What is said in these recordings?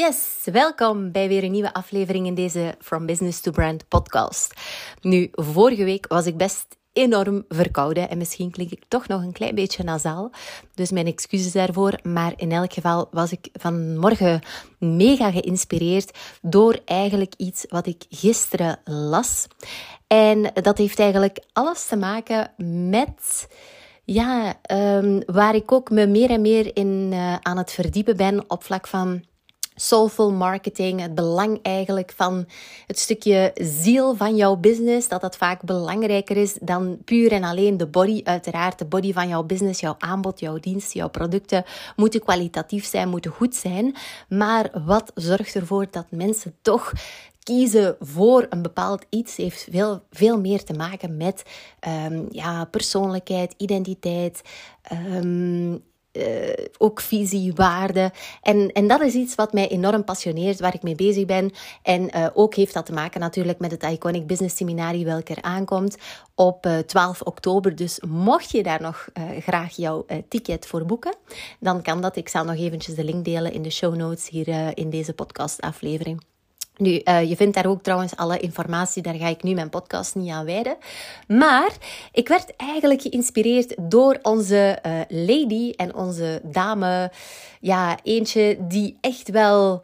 Yes, welkom bij weer een nieuwe aflevering in deze From Business to Brand podcast. Nu, vorige week was ik best enorm verkouden en misschien klink ik toch nog een klein beetje nasaal. Dus mijn excuses daarvoor. Maar in elk geval was ik vanmorgen mega geïnspireerd door eigenlijk iets wat ik gisteren las. En dat heeft eigenlijk alles te maken met ja, um, waar ik ook me meer en meer in uh, aan het verdiepen ben op vlak van soulful marketing, het belang eigenlijk van het stukje ziel van jouw business, dat dat vaak belangrijker is dan puur en alleen de body. Uiteraard, de body van jouw business, jouw aanbod, jouw dienst, jouw producten moeten kwalitatief zijn, moeten goed zijn. Maar wat zorgt ervoor dat mensen toch kiezen voor een bepaald iets heeft veel, veel meer te maken met um, ja, persoonlijkheid, identiteit, um, uh, ook visie, waarde. En, en dat is iets wat mij enorm passioneert, waar ik mee bezig ben. En uh, ook heeft dat te maken natuurlijk met het Iconic Business Seminarie, welke er aankomt op uh, eh, 12 oktober. Dus mocht je daar nog graag jouw ticket voor boeken, dan kan dat. Ik zal nog eventjes de link delen in de show notes hier in deze podcastaflevering. Nu, uh, je vindt daar ook trouwens alle informatie, daar ga ik nu mijn podcast niet aan wijden. Maar ik werd eigenlijk geïnspireerd door onze uh, lady en onze dame. Ja, eentje die echt wel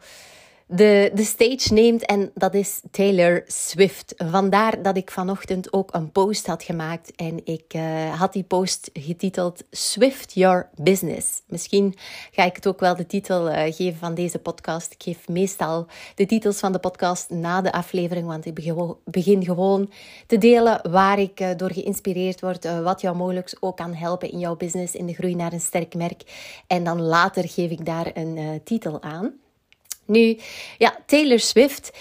de, de stage neemt en dat is Taylor Swift. Vandaar dat ik vanochtend ook een post had gemaakt en ik uh, had die post getiteld Swift Your Business. Misschien ga ik het ook wel de titel uh, geven van deze podcast. Ik geef meestal de titels van de podcast na de aflevering, want ik begin gewoon te delen waar ik uh, door geïnspireerd word, wat jou mogelijk ook kan helpen in jouw business, in de groei naar een sterk merk. En dan later geef ik daar een titel aan. Nu, ja, Taylor Swift.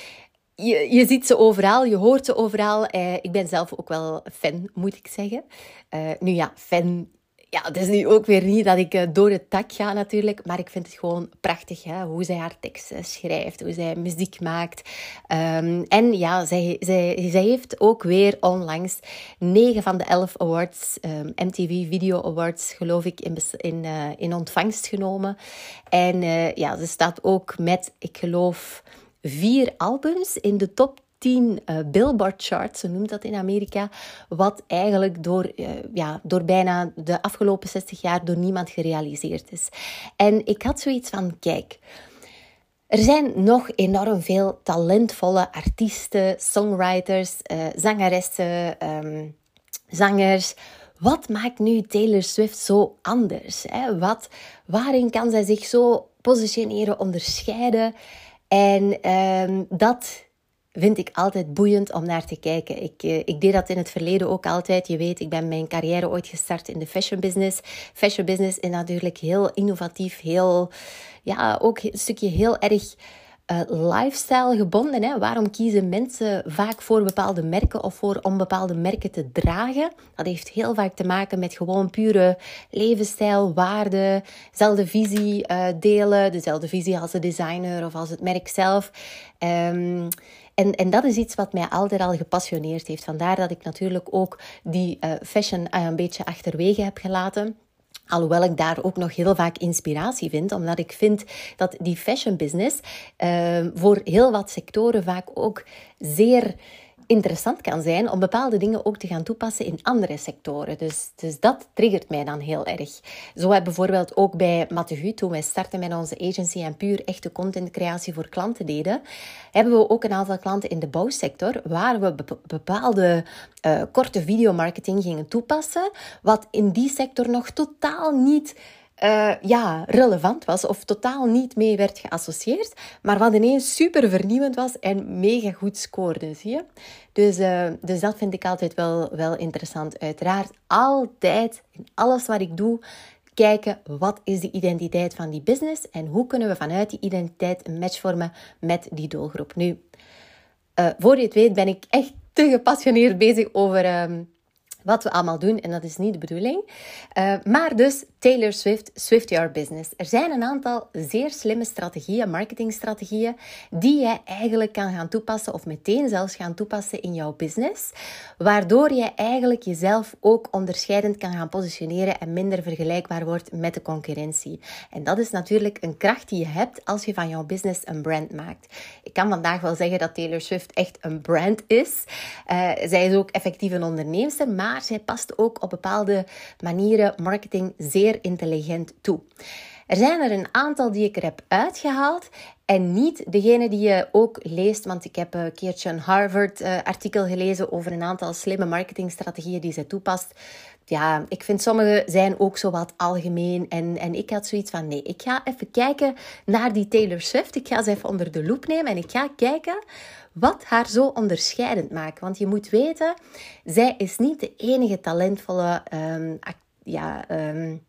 Je, je ziet ze overal, je hoort ze overal. Eh, ik ben zelf ook wel fan, moet ik zeggen. Uh, nu ja, fan ja, het is nu ook weer niet dat ik eh, door het tak ga natuurlijk, maar ik vind het gewoon prachtig hè? hoe zij haar teksten schrijft, hoe zij muziek maakt. Um, en ja, zij, zij, zij heeft ook weer onlangs 9 van de 11 awards, um, ehm, MTV Video Awards, geloof ik, in, in, uh, in ontvangst genomen. En uh, ja, ze staat ook met, ik geloof, vier albums in de top 10 uh, eh, Billboard charts, zo noemt dat in Amerika, wat eigenlijk door, uh, ja, door bijna de afgelopen 60 jaar door niemand gerealiseerd is. En ik had zoiets van, kijk, er zijn nog enorm veel talentvolle artiesten, songwriters, uh, zangeressen, um, zangers. Wat maakt nu Taylor Swift zo anders? Hè? Wat, waarin kan zij zich zo positioneren, onderscheiden? En um, dat vind ik altijd boeiend om naar te kijken. Ik, uh, ik deed dat in het verleden ook altijd. Je weet, ik ben mijn carrière ooit gestart in de fashion business. Fashion business is natuurlijk heel innovatief, heel, ja, ook een stukje heel erg uh, lifestyle gebonden. Hè? Waarom kiezen mensen vaak voor bepaalde merken of voor om bepaalde merken te dragen? Dat heeft heel vaak te maken met gewoon pure levensstijl, waarde, dezelfde visie uh, delen, dezelfde visie als de designer of als het merk zelf. Um, en, en dat is iets wat mij altijd al gepassioneerd heeft. Vandaar dat ik natuurlijk ook die uh, fashion uh, een beetje achterwege heb gelaten. Alhoewel ik daar ook nog heel vaak inspiratie vind, omdat ik vind dat die fashion business uh, voor heel wat sectoren vaak ook zeer interessant kan zijn om bepaalde dingen ook te gaan toepassen in andere sectoren. Dus, dus dat triggert mij dan heel erg. Zo hebben bijvoorbeeld ook bij Mattehu, toen wij starten met onze agency en puur echte contentcreatie voor klanten deden, hebben we ook een aantal klanten in de bouwsector waar we bepaalde uh, korte videomarketing gingen toepassen, wat in die sector nog totaal niet uh, ja, relevant was of totaal niet mee werd geassocieerd, maar wat ineens super vernieuwend was en mega goed scoorde, zie je? Dus, uh, dus dat vind ik altijd wel, wel interessant. Uiteraard altijd in alles wat ik doe, kijken wat is de identiteit van die business en hoe kunnen we vanuit die identiteit een match vormen met die doelgroep. Nu, uh, voor je het weet ben ik echt te gepassioneerd bezig over um, wat we allemaal doen en dat is niet de bedoeling. Uh, maar dus Taylor Swift, Swift Your Business. Er zijn een aantal zeer slimme strategieën, marketingstrategieën, die jij eigenlijk kan gaan toepassen of meteen zelfs gaan toepassen in jouw business, waardoor je eigenlijk jezelf ook onderscheidend kan gaan positioneren en minder vergelijkbaar wordt met de concurrentie. En dat is natuurlijk een kracht die je hebt als je van jouw business een brand maakt. Ik kan vandaag wel zeggen dat Taylor Swift echt een brand is. Uh, zij is ook effectief een onderneemster, maar zij past ook op bepaalde manieren marketing zeer intelligent toe. Er zijn er een aantal die ik er heb uitgehaald en niet degene die je ook leest, want ik heb een keertje een Harvard-artikel eh, gelezen over een aantal slimme marketingstrategieën die zij toepast. Ja, ik vind sommige zijn ook zo wat algemeen. En, en ik had zoiets van, nee, ik ga even kijken naar die Taylor Swift. Ik ga ze even onder de loep nemen en ik ga kijken wat haar zo onderscheidend maakt. Want je moet weten, zij is niet de enige talentvolle um, ja, um,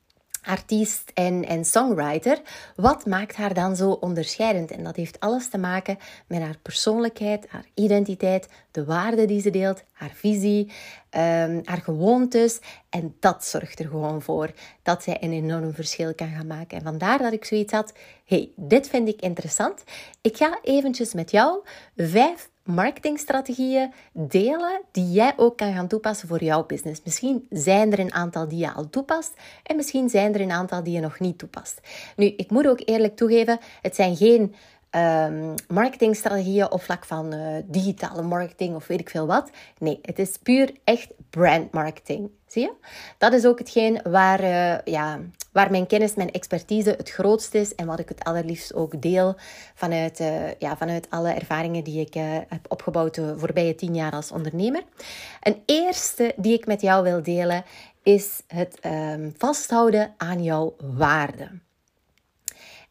artiest en, en songwriter. Wat maakt haar dan zo onderscheidend? En dat heeft alles te maken met haar persoonlijkheid, haar identiteit, de waarden die ze deelt, haar visie, um, haar gewoontes. En dat zorgt er gewoon voor dat zij een enorm verschil kan gaan maken. En vandaar dat ik zoiets had, hey, dit vind ik interessant. Ik ga eventjes met jou vijf marketingstrategieën delen die jij ook kan gaan toepassen voor jouw business. Misschien zijn er een aantal die je al toepast en misschien zijn er een aantal die je nog niet toepast. Nu, ik moet ook eerlijk toegeven, het zijn geen um, marketingstrategieën op vlak van uh, digitale marketing of weet ik veel wat. Nee, het is puur echt brand marketing. Zie je? Dat is ook hetgeen waar, uh, ja, waar mijn kennis, mijn expertise het grootst is en wat ik het allerliefst ook deel vanuit, uh, ja, vanuit alle ervaringen die ik heb opgebouwd de voorbije tien jaar als ondernemer. Een eerste die ik met jou wil delen is het um, vasthouden aan jouw waarden.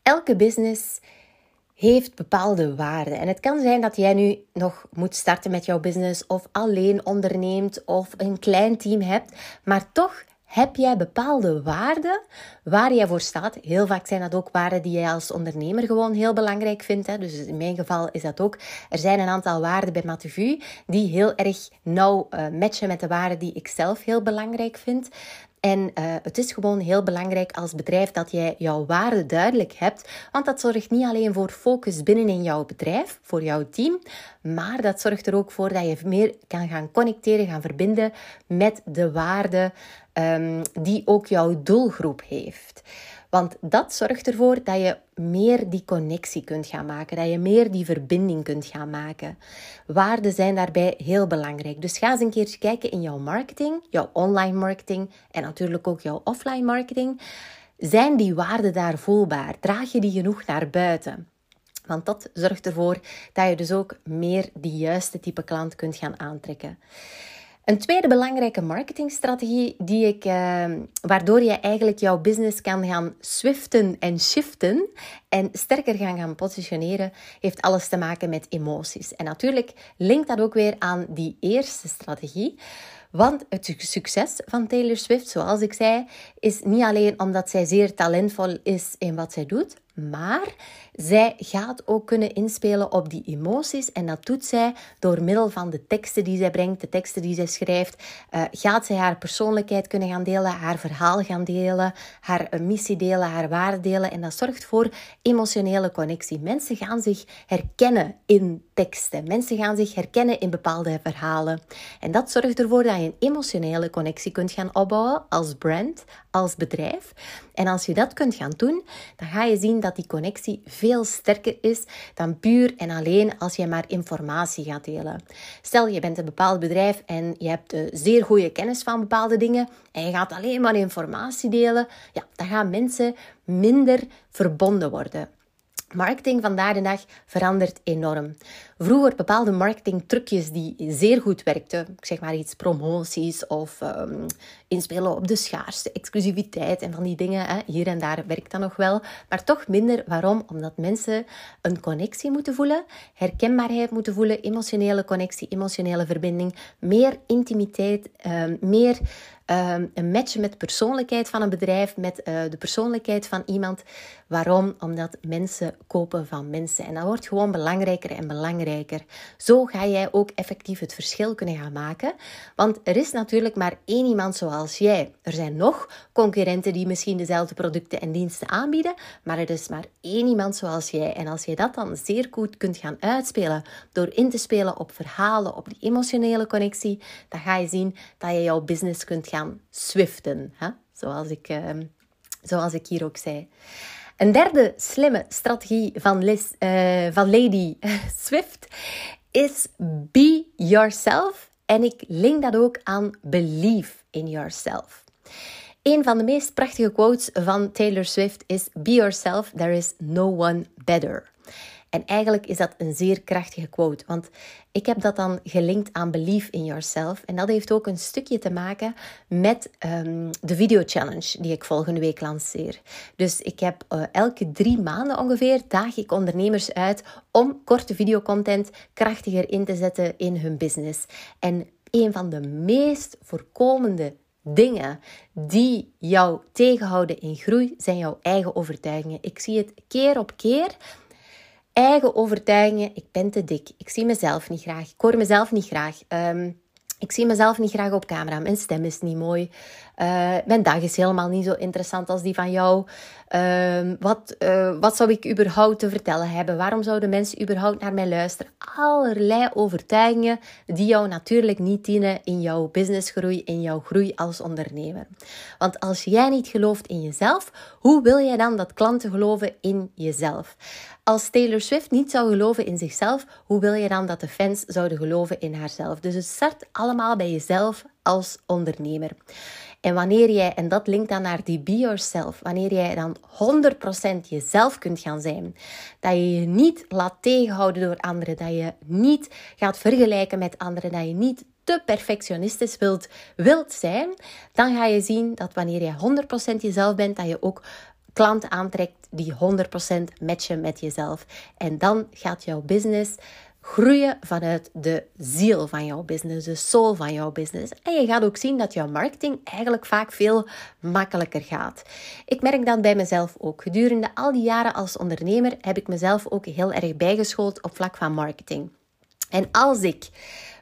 Elke business heeft bepaalde waarden. En het kan zijn dat jij nu nog moet starten met jouw business of alleen onderneemt of een klein team hebt, maar toch heb jij bepaalde waarden waar jij voor staat? Heel vaak zijn dat ook waarden die jij als ondernemer gewoon heel belangrijk vindt. Hè? Dus in mijn geval is dat ook. Er zijn een aantal waarden bij Matuvu die heel erg nauw uh, matchen met de waarden die ik zelf heel belangrijk vind. En uh, het is gewoon heel belangrijk als bedrijf dat jij jouw waarde duidelijk hebt, want dat zorgt niet alleen voor focus binnen in jouw bedrijf, voor jouw team, maar dat zorgt er ook voor dat je meer kan gaan connecteren, gaan verbinden met de waarden um, die ook jouw doelgroep heeft. Want dat zorgt ervoor dat je meer die connectie kunt gaan maken, dat je meer die verbinding kunt gaan maken. Waarden zijn daarbij heel belangrijk. Dus ga eens een keertje kijken in jouw marketing, jouw online marketing en natuurlijk ook jouw offline marketing. Zijn die waarden daar voelbaar? Draag je die genoeg naar buiten? Want dat zorgt ervoor dat je dus ook meer die juiste type klant kunt gaan aantrekken. Een tweede belangrijke marketingstrategie die ik, uh, waardoor je eigenlijk jouw business kan gaan swiften en shiften en sterker gaan gaan positioneren, heeft alles te maken met emoties. En natuurlijk linkt dat ook weer aan die eerste strategie. Want het succes van Taylor Swift, zoals ik zei, is niet alleen omdat zij zeer talentvol is in wat zij doet, maar zij gaat ook kunnen inspelen op die emoties. En dat doet zij door middel van de teksten die zij brengt, de teksten die zij schrijft. Uh, gaat zij haar persoonlijkheid kunnen gaan delen, haar verhaal gaan delen, haar uh, missie delen, haar waarde delen. En dat zorgt voor emotionele connectie. Mensen gaan zich herkennen in teksten. Mensen gaan zich herkennen in bepaalde verhalen. En dat zorgt ervoor dat je een emotionele connectie kunt gaan opbouwen als brand, als bedrijf. En als je dat kunt gaan doen, dan ga je zien dat die connectie veel sterker is dan puur en alleen als je maar informatie gaat delen. Stel, je bent een bepaald bedrijf en je hebt uh, zeer goede kennis van bepaalde dingen en je gaat alleen maar informatie delen, ja, dan gaan mensen minder verbonden worden. Marketing vandaag de dag verandert enorm. Vroeger bepaalde marketingtrucjes die zeer goed werkten, zeg maar iets promoties of um, inspelen op de schaarste exclusiviteit en van die dingen, hè, hier en daar werkt dat nog wel, maar toch minder. Waarom? Omdat mensen een connectie moeten voelen, herkenbaarheid moeten voelen, emotionele connectie, emotionele verbinding, meer intimiteit, um, meer um, een match met de persoonlijkheid van een bedrijf, met uh, de persoonlijkheid van iemand. Waarom? Omdat mensen kopen van mensen. En dat wordt gewoon belangrijker en belangrijker. Zo ga jij ook effectief het verschil kunnen gaan maken. Want er is natuurlijk maar één iemand zoals jij. Er zijn nog concurrenten die misschien dezelfde producten en diensten aanbieden, maar er is maar één iemand zoals jij. En als je dat dan zeer goed kunt gaan uitspelen door in te spelen op verhalen, op die emotionele connectie, dan ga je zien dat je jouw business kunt gaan swiften. Hè? Zoals, ik, uh, zoals ik hier ook zei. Een derde slimme strategie van, uh, van Lady Swift is be yourself. En ik link dat ook aan believe in yourself. Een van de meest prachtige quotes van Taylor Swift is: Be yourself, there is no one better. En eigenlijk is dat een zeer krachtige quote, want ik heb dat dan gelinkt aan Believe in Yourself. En dat heeft ook een stukje te maken met um, de video challenge die ik volgende week lanceer. Dus ik heb uh, elke drie maanden ongeveer daag ik ondernemers uit om korte videocontent krachtiger in te zetten in hun business. En een van de meest voorkomende dingen die jou tegenhouden in groei zijn jouw eigen overtuigingen. Ik zie het keer op keer eigen overtuigingen. Ik ben te dik. Ik zie mezelf niet graag. Ik hoor mezelf niet graag. Um, ik zie mezelf niet graag op camera. Mijn stem is niet mooi. Uh, mijn dag is helemaal niet zo interessant als die van jou. Uh, wat, uh, wat zou ik überhaupt te vertellen hebben? Waarom zouden mensen überhaupt naar mij luisteren? Allerlei overtuigingen die jou natuurlijk niet dienen in jouw businessgroei, in jouw groei als ondernemer. Want als jij niet gelooft in jezelf, hoe wil jij dan dat klanten geloven in jezelf? Als Taylor Swift niet zou geloven in zichzelf, hoe wil je dan dat de fans zouden geloven in haarzelf? Dus het start allemaal bij jezelf als ondernemer. En wanneer jij, en dat linkt dan naar die be yourself, wanneer jij dan 100% jezelf kunt gaan zijn, dat je je niet laat tegenhouden door anderen, dat je niet gaat vergelijken met anderen, dat je niet te perfectionistisch wilt, wilt zijn, dan ga je zien dat wanneer je 100% jezelf bent, dat je ook klanten aantrekt die 100% matchen met jezelf. En dan gaat jouw business groeien vanuit de ziel van jouw business, de soul van jouw business. En je gaat ook zien dat jouw marketing eigenlijk vaak veel makkelijker gaat. Ik merk dat bij mezelf ook. Gedurende al die jaren als ondernemer heb ik mezelf ook heel erg bijgeschoold op vlak van marketing. En als ik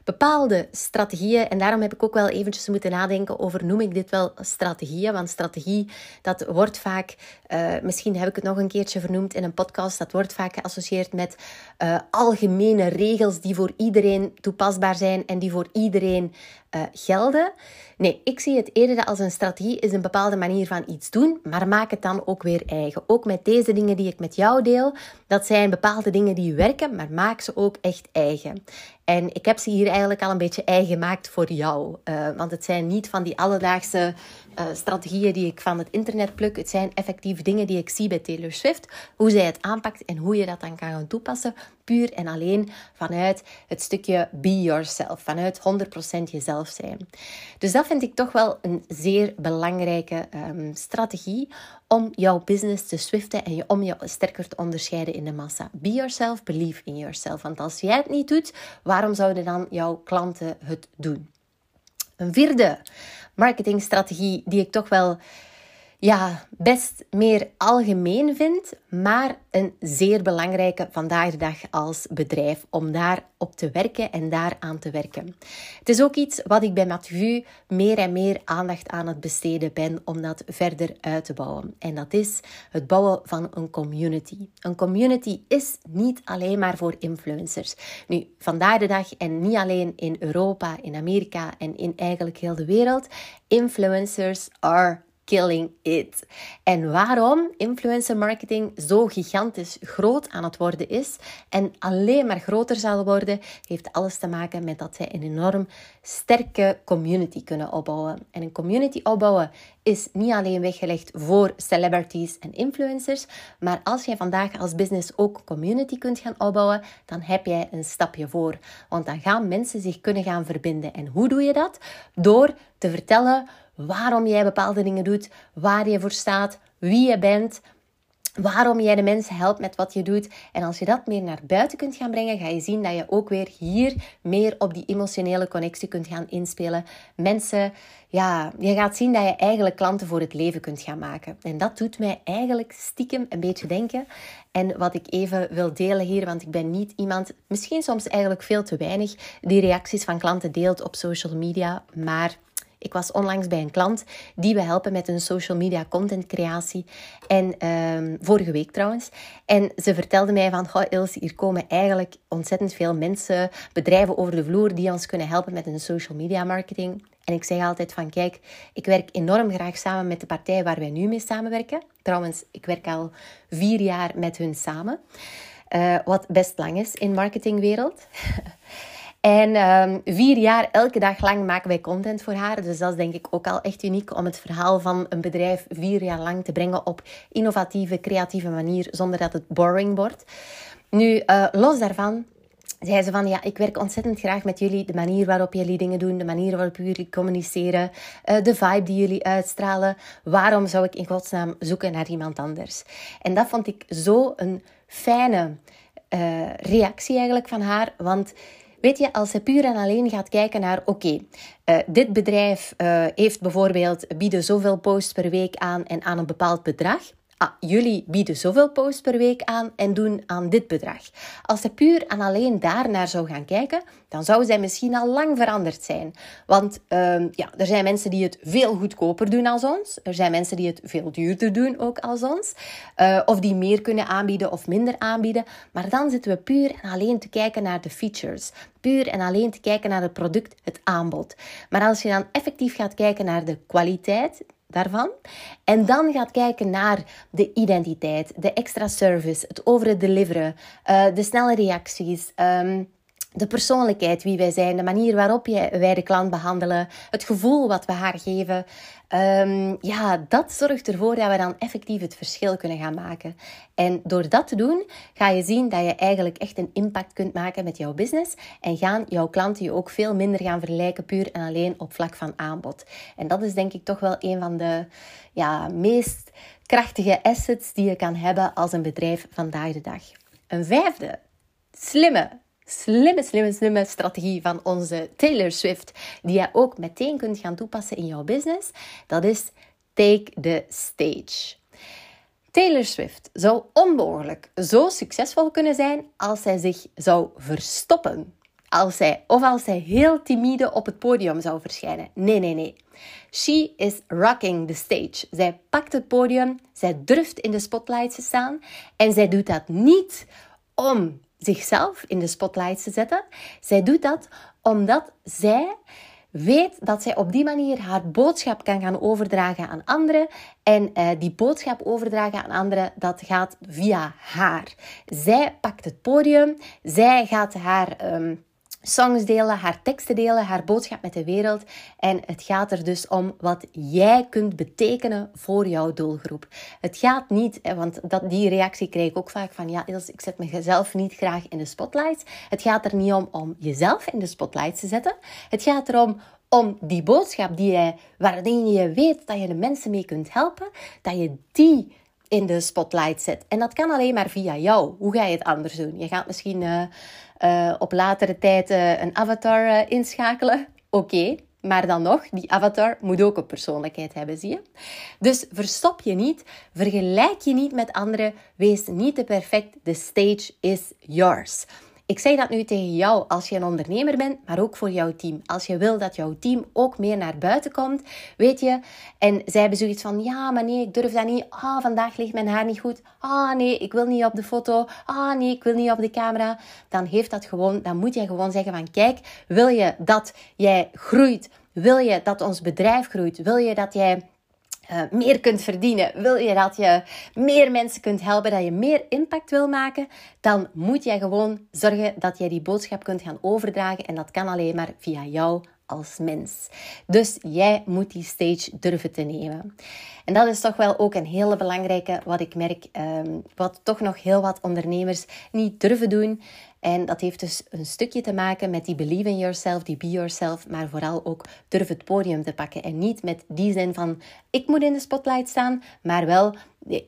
bepaalde strategieën. En daarom heb ik ook wel eventjes moeten nadenken over, noem ik dit wel strategieën? Want strategie, dat wordt vaak, uh, misschien heb ik het nog een keertje vernoemd in een podcast, dat wordt vaak geassocieerd met uh, algemene regels die voor iedereen toepasbaar zijn en die voor iedereen uh, gelden. Nee, ik zie het eerder als een strategie is een bepaalde manier van iets doen, maar maak het dan ook weer eigen. Ook met deze dingen die ik met jou deel, dat zijn bepaalde dingen die werken, maar maak ze ook echt eigen. En ik heb ze hier eigenlijk al een beetje eigen gemaakt voor jou. Uh, want het zijn niet van die alledaagse uh, strategieën die ik van het internet pluk. Het zijn effectief dingen die ik zie bij Taylor Swift. Hoe zij het aanpakt en hoe je dat dan kan gaan toepassen. Puur en alleen vanuit het stukje be yourself. Vanuit 100% jezelf zijn. Dus dat vind ik toch wel een zeer belangrijke um, strategie om jouw business te swiften en je, om je sterker te onderscheiden in de massa. Be yourself, believe in yourself. Want als jij het niet doet, waarom zouden dan jouw klanten het doen? Een vierde marketingstrategie die ik toch wel ja, best meer algemeen vind, maar een zeer belangrijke vandaag de dag als bedrijf om daar op te werken en daaraan te werken. Het is ook iets wat ik bij Mathieu meer en meer aandacht aan het besteden ben om dat verder uit te bouwen. En dat is het bouwen van een community. Een community is niet alleen maar voor influencers. Nu, vandaag de dag en niet alleen in Europa, in Amerika en in eigenlijk heel de wereld, influencers are killing it. En waarom influencer marketing zo gigantisch groot aan het worden is en alleen maar groter zal worden, heeft alles te maken met dat zij een enorm sterke community kunnen opbouwen. En een community opbouwen is niet alleen weggelegd voor celebrities en influencers, maar als jij vandaag als business ook community kunt gaan opbouwen, dan heb jij een stapje voor. Want dan gaan mensen zich kunnen gaan verbinden. En hoe doe je dat? Door te vertellen waarom jij bepaalde dingen doet, waar je voor staat, wie je bent, waarom jij de mensen helpt met wat je doet. En als je dat meer naar buiten kunt gaan brengen, ga je zien dat je ook weer hier meer op die emotionele connectie kunt gaan inspelen. Mensen, ja, je gaat zien dat je eigenlijk klanten voor het leven kunt gaan maken. En dat doet mij eigenlijk stiekem een beetje denken. En wat ik even wil delen hier, want ik ben niet iemand, misschien soms eigenlijk veel te weinig, die reacties van klanten deelt op social media, maar ik was onlangs bij een klant die we helpen met een social media content creatie. En ehm, vorige week trouwens. En ze vertelde mij van, goh Ilse, hier komen eigenlijk ontzettend veel mensen, bedrijven over de vloer die ons kunnen helpen met een social media marketing. En ik zeg altijd van, kijk, ik werk enorm graag samen met de partij waar wij nu mee samenwerken. Trouwens, ik werk al vier jaar met hun samen. Uh, wat best lang is in marketingwereld. En um, vier jaar, elke dag lang maken wij content voor haar. Dus dat is denk ik ook al echt uniek om het verhaal van een bedrijf vier jaar lang te brengen op innovatieve, creatieve manier, zonder dat het boring wordt. Nu, uh, los daarvan, zei ze van ja, ik werk ontzettend graag met jullie. De manier waarop jullie dingen doen, de manier waarop jullie communiceren, uh, de vibe die jullie uitstralen. Waarom zou ik in godsnaam zoeken naar iemand anders? En dat vond ik zo een fijne uh, reactie eigenlijk van haar. Want Weet je, als je puur en alleen gaat kijken naar, oké, uh, dit bedrijf uh, heeft bijvoorbeeld, bieden zoveel posts per week aan en aan een bepaald bedrag ah, jullie bieden zoveel posts per week aan en doen aan dit bedrag. Als ze puur en alleen daarnaar zou gaan kijken, dan zou zij misschien al lang veranderd zijn. Want um, ja, er zijn mensen die het veel goedkoper doen als ons. Er zijn mensen die het veel duurder doen ook als ons. Uh, of die meer kunnen aanbieden of minder aanbieden. Maar dan zitten we puur en alleen te kijken naar de features. Puur en alleen te kijken naar het product, het aanbod. Maar als je dan effectief gaat kijken naar de kwaliteit, daarvan. En dan gaat kijken naar de identiteit, de extra service, het over het deliveren, uh, de snelle reacties. Um, de persoonlijkheid, wie wij zijn, de manier waarop wij de klant behandelen, het gevoel wat we haar geven. Um, ja, dat zorgt ervoor dat we dan effectief het verschil kunnen gaan maken. En door dat te doen, ga je zien dat je eigenlijk echt een impact kunt maken met jouw business. En gaan jouw klanten je ook veel minder gaan vergelijken, puur en alleen op vlak van aanbod. En dat is denk ik toch wel een van de ja, meest krachtige assets die je kan hebben als een bedrijf vandaag de dag. Een vijfde, slimme slimme, slimme, slimme strategie van onze Taylor Swift, die je ook meteen kunt gaan toepassen in jouw business, dat is take the stage. Taylor Swift zou onmogelijk zo succesvol kunnen zijn als zij zich zou verstoppen. Als zij, of als zij heel timide op het podium zou verschijnen. Nee, nee, nee. She is rocking the stage. Zij pakt het podium, zij durft in de spotlight te staan en zij doet dat niet om zichzelf in de spotlight te zetten. Zij doet dat omdat zij weet dat zij op die manier haar boodschap kan gaan overdragen aan anderen. En uh, die boodschap overdragen aan anderen, dat gaat via haar. Zij pakt het podium, zij gaat haar um, songs delen, haar teksten delen, haar boodschap met de wereld. En het gaat er dus om wat jij kunt betekenen voor jouw doelgroep. Het gaat niet, want dat, die reactie krijg ik ook vaak van, ja ik zet mezelf niet graag in de spotlight. Het gaat er niet om om jezelf in de spotlight te zetten. Het gaat erom om die boodschap die jij, waarin je weet dat je de mensen mee kunt helpen, dat je die in de spotlight zet. En dat kan alleen maar via jou. Hoe ga je het anders doen? Je gaat misschien uh, uh, op latere tijd een avatar inschakelen. Oké, maar dan nog, die avatar moet ook een persoonlijkheid hebben, zie je? Dus verstop je niet, vergelijk je niet met anderen, wees niet te perfect. The stage is yours. Ik zeg dat nu tegen jou als je een ondernemer bent, maar ook voor jouw team. Als je wil dat jouw team ook meer naar buiten komt, weet je. En zij hebben zoiets van, ja, maar nee, ik durf dat niet. Ah, vandaag ligt mijn haar niet goed. Ah, nee, ik wil niet op de foto. Ah, nee, ik wil niet op de camera. Dan heeft dat gewoon, dan moet je gewoon zeggen van, kijk, wil je dat jij groeit? Wil je dat ons bedrijf groeit? Wil je dat jij uh, meer kunt verdienen, wil je dat je meer mensen kunt helpen, dat je meer impact wil maken, dan moet jij gewoon zorgen dat jij die boodschap kunt gaan overdragen. En dat kan alleen maar via jou als mens. Dus jij moet die stage durven te nemen. En dat is toch wel ook een hele belangrijke, wat ik merk, um, wat toch nog heel wat ondernemers niet durven doen. En dat heeft dus een stukje te maken met die believe in yourself, die be yourself, maar vooral ook durf het podium te pakken. En niet met die zin van ik moet in de spotlight staan, maar wel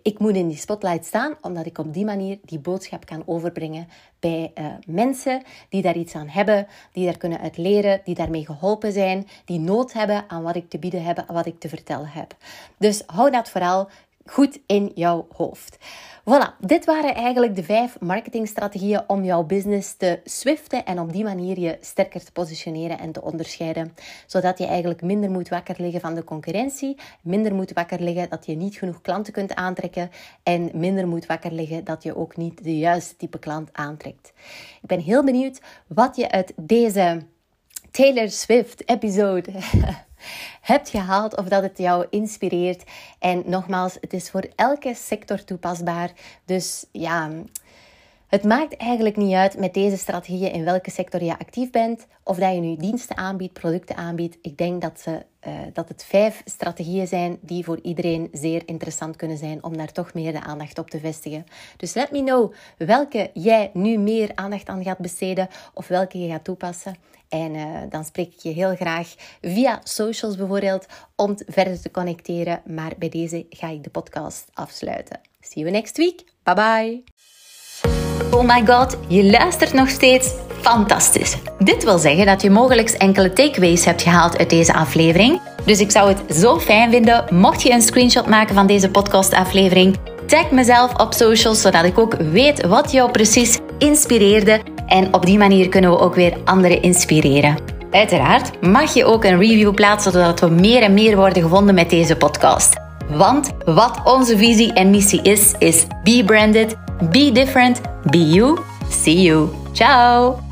ik moet in die spotlight staan, omdat ik op die manier die boodschap kan overbrengen bij uh, mensen die daar iets aan hebben, die daar kunnen uit leren, die daarmee geholpen zijn, die nood hebben aan wat ik te bieden heb, wat ik te vertellen heb. Dus hou dat vooral goed in jouw hoofd. Voilà, dit waren eigenlijk de vijf marketingstrategieën om jouw business te swiften en op die manier je sterker te positioneren en te onderscheiden. Zodat je eigenlijk minder moet wakker liggen van de concurrentie, minder moet wakker liggen dat je niet genoeg klanten kunt aantrekken en minder moet wakker liggen dat je ook niet de juiste type klant aantrekt. Ik ben heel benieuwd wat je uit deze Taylor Swift episode hebt gehaald of dat het jou inspireert. En nogmaals, het is voor elke sector toepasbaar. Dus ja, het maakt eigenlijk niet uit met deze strategieën in welke sector je actief bent. Of dat je nu diensten aanbiedt, producten aanbiedt. Ik denk dat, ze, uh, dat het vijf strategieën zijn die voor iedereen zeer interessant kunnen zijn om daar toch meer de aandacht op te vestigen. Dus let me know welke jij nu meer aandacht aan gaat besteden of welke je gaat toepassen. En uh, dan spreek ik je heel graag via socials bijvoorbeeld om verder te connecteren. Maar bij deze ga ik de podcast afsluiten. See you next week. Bye bye. Oh my god, je luistert nog steeds. Fantastisch. Dit wil zeggen dat je mogelijk enkele takeaways hebt gehaald uit deze aflevering. Dus ik zou het zo fijn vinden mocht je een screenshot maken van deze podcastaflevering. Tag mezelf op socials zodat ik ook weet wat jou precies inspireerde en op die manier kunnen we ook weer anderen inspireren. Uiteraard mag je ook een review plaatsen zodat we meer en meer worden gevonden met deze podcast. Want wat onze visie en missie is, is be branded, be different, be you. See you. Ciao!